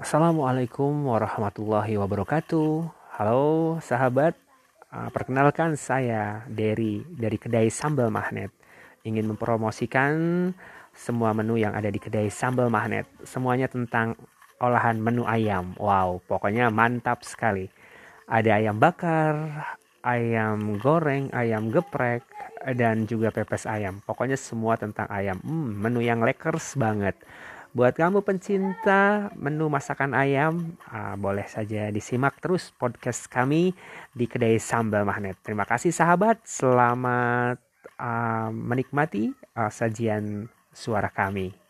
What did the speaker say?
Assalamualaikum warahmatullahi wabarakatuh. Halo sahabat, uh, perkenalkan saya Derry dari kedai Sambal Magnet. Ingin mempromosikan semua menu yang ada di kedai Sambal Magnet. Semuanya tentang olahan menu ayam. Wow, pokoknya mantap sekali. Ada ayam bakar, ayam goreng, ayam geprek, dan juga pepes ayam. Pokoknya semua tentang ayam. Hmm, menu yang lekers banget. Buat kamu pencinta menu masakan ayam, uh, boleh saja disimak terus podcast kami di kedai sambal magnet. Terima kasih sahabat, selamat uh, menikmati uh, sajian suara kami.